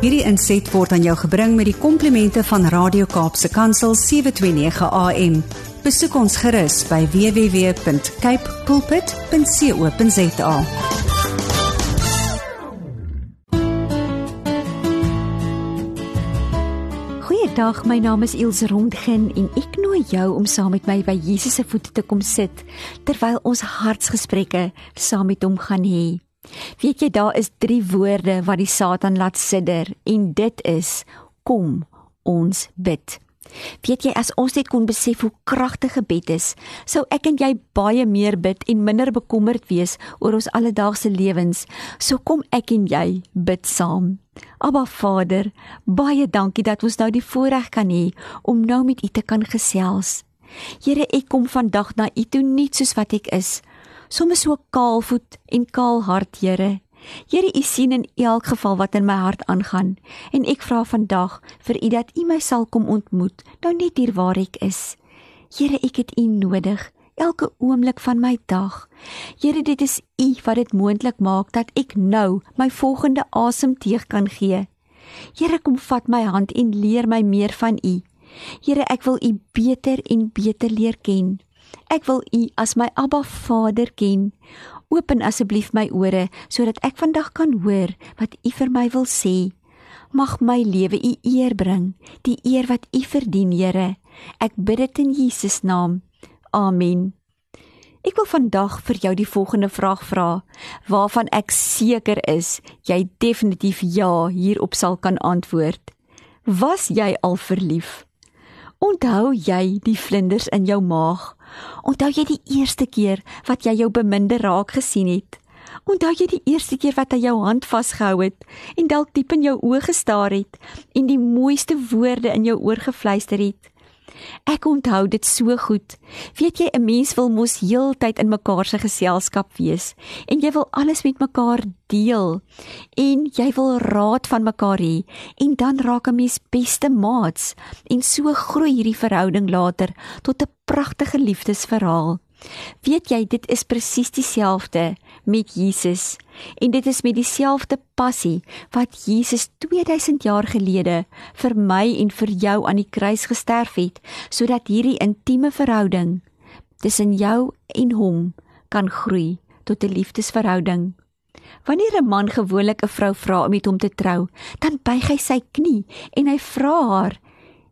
Hierdie inset word aan jou gebring met die komplimente van Radio Kaapse Kansel 729 AM. Besoek ons gerus by www.cape pulpit.co.za. Goeiedag, my naam is Elsje Rondgen en ek nooi jou om saam met my by Jesus se voete te kom sit terwyl ons hartsgesprekke saam met hom gaan hê. Weet jy daar is 3 woorde wat die Satan laat sidder en dit is kom ons bid. Weet jy as ons net kon besef hoe kragtig gebed is, sou ek en jy baie meer bid en minder bekommerd wees oor ons alledaagse lewens. So kom ek en jy bid saam. Aba Vader, baie dankie dat ons nou die voorreg kan hê om nou met U te kan gesels. Here, ek kom vandag na U toe net soos wat ek is. Soms so kaalvoet en kaal hart, Here. Here, U sien in elk geval wat in my hart aangaan en ek vra vandag vir U dat U my sal kom ontmoet, nou net hier waar ek is. Here, ek het U nodig elke oomblik van my dag. Here, dit is U wat dit moontlik maak dat ek nou my volgende asemteug kan gee. Here, kom vat my hand en leer my meer van U. Here, ek wil U beter en beter leer ken. Ek wil U as my Abba Vader ken. Open asseblief my ore sodat ek vandag kan hoor wat U vir my wil sê. Mag my lewe U eer bring, die eer wat U verdien, Here. Ek bid dit in Jesus naam. Amen. Ek wil vandag vir jou die volgende vraag vra waarvan ek seker is jy definitief ja hierop sal kan antwoord. Was jy al verlief? Onthou jy die vlinders in jou maag? Onthou jy die eerste keer wat jy jou beminde raak gesien het? Onthou jy die eerste keer wat hy jou hand vasgehou het en dalk diep in jou oë gestaar het en die mooiste woorde in jou oor gefluister het? Ek onthou dit so goed. Weet jy 'n mens wil mos heeltyd in mekaar se geselskap wees en jy wil alles met mekaar deel en jy wil raad van mekaar hê en dan raak 'n mens beste maats en so groei hierdie verhouding later tot 'n pragtige liefdesverhaal. Weet jy, dit is presies dieselfde met Jesus en dit is met dieselfde passie wat Jesus 2000 jaar gelede vir my en vir jou aan die kruis gesterf het sodat hierdie intieme verhouding tussen jou en hom kan groei tot 'n liefdesverhouding. Wanneer 'n man gewoonlik 'n vrou vra om met hom te trou, dan buig hy sy knie en hy vra haar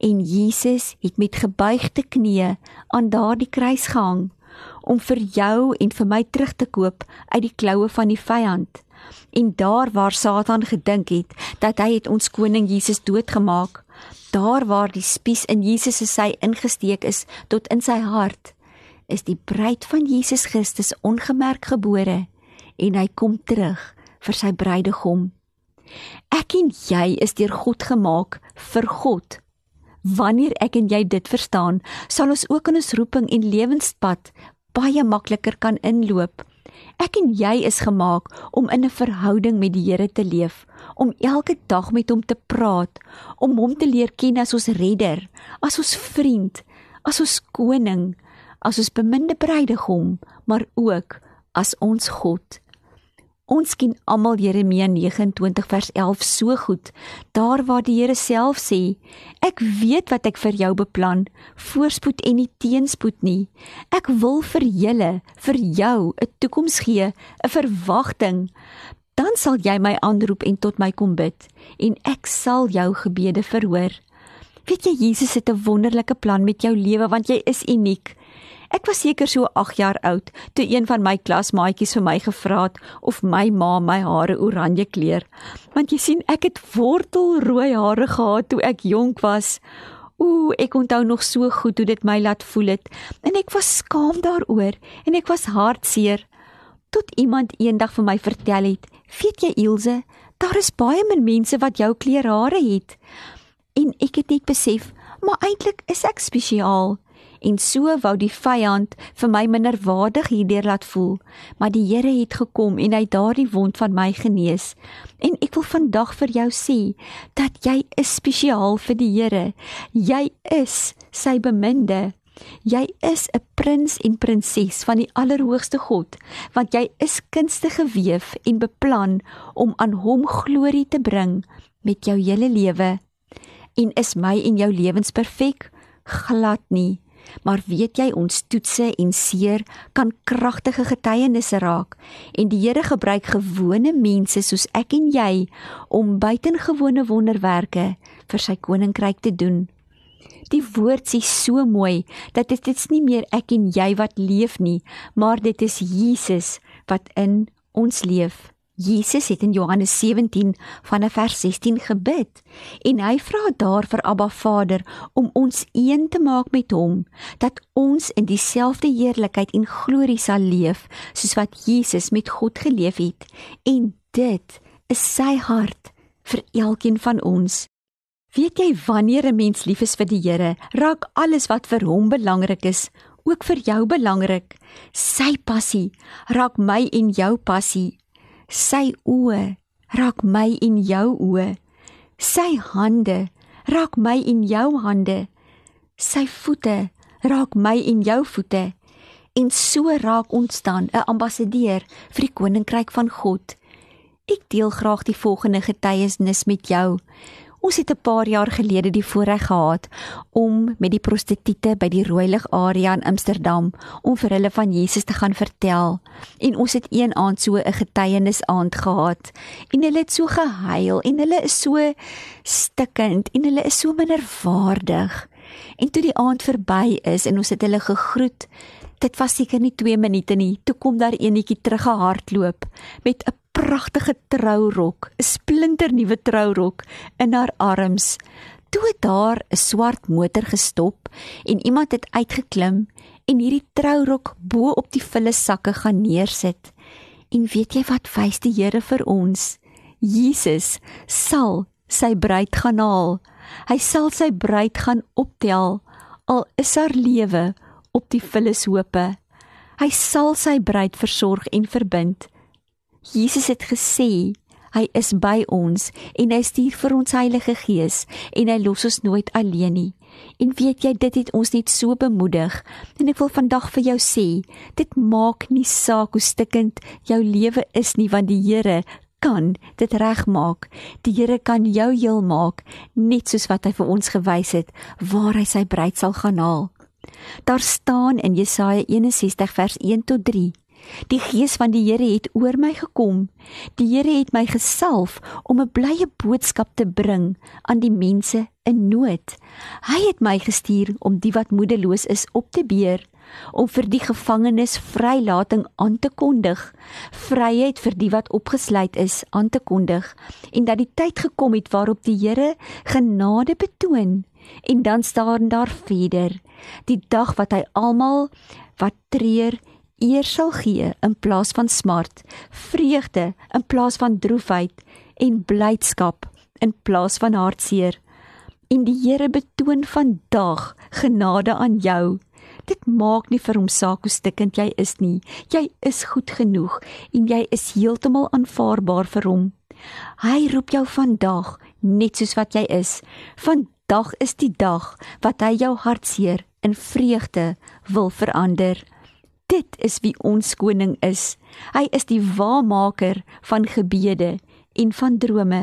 en Jesus het met gebuigde knieë aan daardie kruis gehang om vir jou en vir my terug te koop uit die kloue van die vyand. En daar waar Satan gedink het dat hy het ons koning Jesus doodgemaak, daar waar die spies in Jesus se sy ingesteek is tot in sy hart, is die bruid van Jesus Christus ongemerk gebore en hy kom terug vir sy bruidegom. Ek en jy is deur God gemaak vir God. Wanneer ek en jy dit verstaan, sal ons ook in ons roeping en lewenspad baie makliker kan inloop. Ek en jy is gemaak om in 'n verhouding met die Here te leef, om elke dag met hom te praat, om hom te leer ken as ons redder, as ons vriend, as ons koning, as ons beminde bruidegom, maar ook as ons God. Ons ken almal Jeremia 29 vers 11 so goed. Daar waar die Here self sê, ek weet wat ek vir jou beplan, voorspoed en nie teenspoed nie. Ek wil vir julle, vir jou 'n toekoms gee, 'n verwagting. Dan sal jy my aanroep en tot my kom bid en ek sal jou gebede verhoor. Weet jy Jesus het 'n wonderlike plan met jou lewe want jy is uniek. Ek was seker so 8 jaar oud toe een van my klasmaatjies vir my gevra het of my ma my hare oranje kleur. Want jy sien, ek het wortelrooi hare gehad toe ek jonk was. Ooh, ek onthou nog so goed hoe dit my laat voel het en ek was skaam daaroor en ek was hartseer tot iemand eendag vir my vertel het, "Weet jy Ilse, daar is baie min mense wat jou kleur hare het." En ek het net besef, maar eintlik is ek spesiaal en so wou die vyand vir my minderwaardig hierdeur laat voel, maar die Here het gekom en hy daardie wond van my genees. En ek wil vandag vir jou sê dat jy is spesiaal vir die Here. Jy is sy beminde. Jy is 'n prins en prinses van die Allerhoogste God, want jy is kunstig gewewe en beplan om aan hom glorie te bring met jou hele lewe. En is my en jou lewens perfek? Glad nie. Maar weet jy ons toetse en seer kan kragtige getuienisse raak en die Here gebruik gewone mense soos ek en jy om buitengewone wonderwerke vir sy koninkryk te doen. Die woord sê so mooi dat dit is nie meer ek en jy wat leef nie, maar dit is Jesus wat in ons leef. Jesus het in Johannes 17 vanaf vers 16 gebid en hy vra daar vir Abba Vader om ons een te maak met hom dat ons in dieselfde heerlikheid en glorie sal leef soos wat Jesus met God geleef het. En dit is sy hart vir elkeen van ons. Weet jy wanneer 'n mens lief is vir die Here raak alles wat vir hom belangrik is ook vir jou belangrik sy passie raak my en jou passie sy oë raak my en jou oë. Sy hande raak my en jou hande. Sy voete raak my en jou voete. En so raak ons dan 'n ambassadeur vir die koninkryk van God. Ek deel graag die volgende getuienis met jou. Ons het 'n paar jaar gelede die voorreg gehad om met die prostituie by die Rooilig area in Amsterdam om vir hulle van Jesus te gaan vertel. En ons het een aand so 'n getuienis aand gehad. En hulle het so gehuil en hulle is so stikkend en hulle is so minderwaardig. En toe die aand verby is en ons het hulle gegroet, dit was seker nie 2 minute nie, toe kom daar eenetjie teruggehardloop met 'n pragtige trourok, 'n splinternuwe trourok in haar arms. Toe het daar 'n swart motor gestop en iemand het uitgeklim en hierdie trourok bo op die volle sakke gaan neersit. En weet jy wat wys die Here vir ons? Jesus sal sy bruid gaan haal. Hy sal sy bruid gaan optel al is haar lewe op die vullis hope. Hy sal sy bruid versorg en verbind. Jesus het gesê hy is by ons en hy stuur vir ons Heilige Gees en hy los ons nooit alleen nie. En weet jy dit het ons net so bemoedig en ek wil vandag vir jou sê dit maak nie saak hoe stikkend jou lewe is nie want die Here kan dit regmaak. Die Here kan jou heel maak net soos wat hy vir ons gewys het waar hy sy bruid sal gaan haal. Daar staan in Jesaja 61 vers 1 tot 3 Die gees van die Here het oor my gekom. Die Here het my gesalf om 'n blye boodskap te bring aan die mense in nood. Hy het my gestuur om die wat moedeloos is op te beer, om vir die gevangenes vrylating aan te kondig, vryheid vir die wat opgesluit is aan te kondig en dat die tyd gekom het waarop die Here genade betoon. En dan staan daar verder, die dag wat hy almal wat treur eer sal gee in plaas van smart, vreugde in plaas van droefheid en blydskap in plaas van hartseer. En die Here betoon vandag genade aan jou. Dit maak nie vir hom saak hoe stikkend jy is nie. Jy is goed genoeg en jy is heeltemal aanvaarbaar vir hom. Hy roep jou vandag net soos wat jy is. Vandag is die dag wat hy jou hartseer in vreugde wil verander. Dit is wie ons koning is. Hy is die waarmaker van gebede en van drome.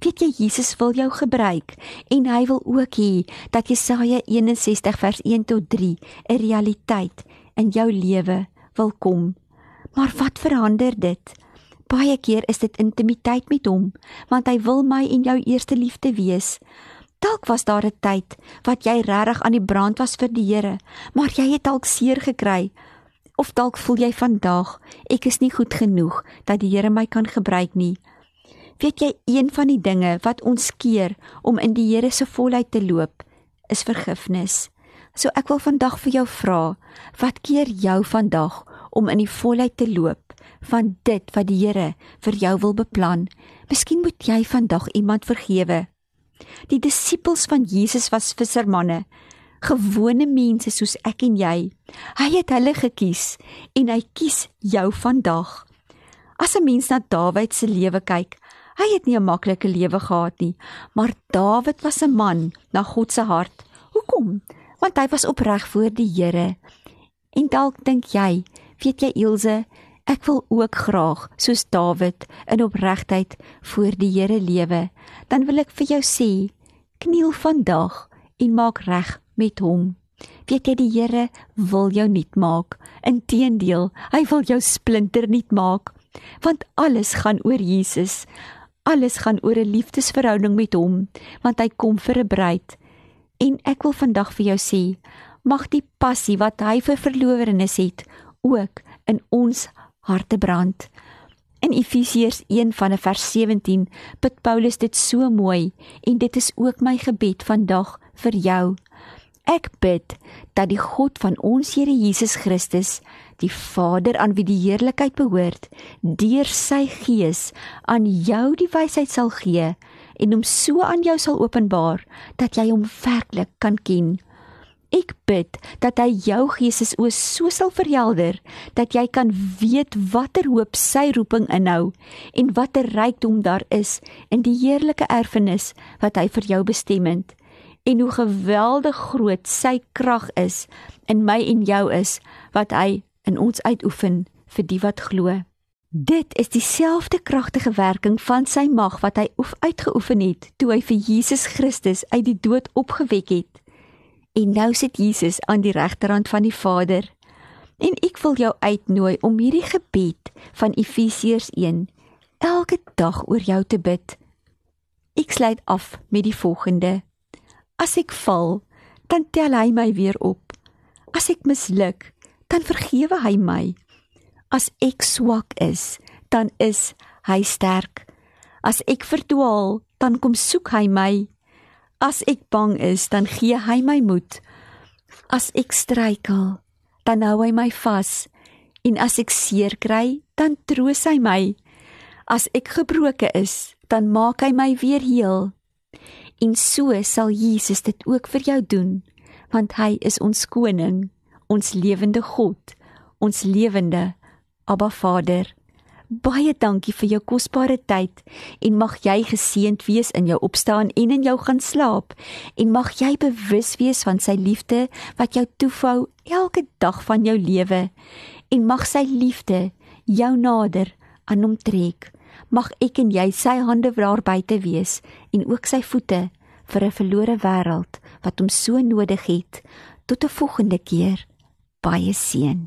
Weet jy Jesus wil jou gebruik en hy wil ook hê dat Jesaja 61 vers 1 tot 3 'n realiteit in jou lewe wil kom. Maar wat verander dit? Baie keer is dit intimiteit met hom, want hy wil my en jou eerste liefde wees. Dalk was daar 'n tyd wat jy regtig aan die brand was vir die Here, maar jy het dalk seer gekry Of dalk voel jy vandag ek is nie goed genoeg dat die Here my kan gebruik nie. Weet jy een van die dinge wat ons keer om in die Here se volheid te loop is vergifnis. So ek wil vandag vir jou vra, wat keer jou vandag om in die volheid te loop van dit wat die Here vir jou wil beplan? Miskien moet jy vandag iemand vergewe. Die disippels van Jesus was vissermanne gewone mense soos ek en jy. Hy het hulle gekies en hy kies jou vandag. As 'n mens na Dawid se lewe kyk, hy het nie 'n maklike lewe gehad nie, maar Dawid was 'n man na God se hart. Hoekom? Want hy was opreg voor die Here. En dalk dink jy, weet jy Ilse, Ek wil ook graag soos Dawid in opregtheid voor die Here lewe. Dan wil ek vir jou sê, kniel vandag en maak reg met hom. Weet jy die Here wil jou nuut maak. Inteendeel, hy wil jou splinter nuut maak, want alles gaan oor Jesus. Alles gaan oor 'n liefdesverhouding met hom, want hy kom vir 'n bruid. En ek wil vandag vir jou sê, mag die passie wat hy vir verlowerenes het, ook in ons harte brand. In Efesiërs 1 van vers 17 bid Paulus dit so mooi en dit is ook my gebed vandag vir jou. Ek bid dat die God van ons Here Jesus Christus, die Vader aan wie die heerlikheid behoort, deur sy Gees aan jou die wysheid sal gee en hom so aan jou sal openbaar dat jy hom werklik kan ken. Ek bid dat hy jou gees oë so sal verhelder dat jy kan weet watter hoop sy roeping inhou en watter rykdom daar is in die heerlike erfenis wat hy vir jou bestem het en hoe geweldig groot sy krag is in my en jou is wat hy in ons uitoefen vir die wat glo. Dit is dieselfde kragtige werking van sy mag wat hy oef uitgeoefen het toe hy vir Jesus Christus uit die dood opgewek het. En nou sit Jesus aan die regterhand van die Vader. En ek wil jou uitnooi om hierdie gebed van Efesiërs 1 elke dag oor jou te bid. Ek sluit af met die volgende: As ek val, dan tel hy my weer op. As ek misluk, dan vergewe hy my. As ek swak is, dan is hy sterk. As ek verdwaal, dan kom soek hy my. As ek bang is, dan gee hy my moed. As ek struikel, dan hou hy my vas. En as ek seer kry, dan troos hy my. As ek gebroke is, dan maak hy my weer heel. En so sal Jesus dit ook vir jou doen, want hy is ons koning, ons lewende God, ons lewende Abba Vader. Baie dankie vir jou kosbare tyd en mag jy geseënd wees in jou opstaan en in jou gaan slaap en mag jy bewus wees van sy liefde wat jou toefou elke dag van jou lewe en mag sy liefde jou nader aan hom trek. Mag ek en jy sy hande waar buite wees en ook sy voete vir 'n verlore wêreld wat hom so nodig het. Tot 'n volgende keer. Baie seën.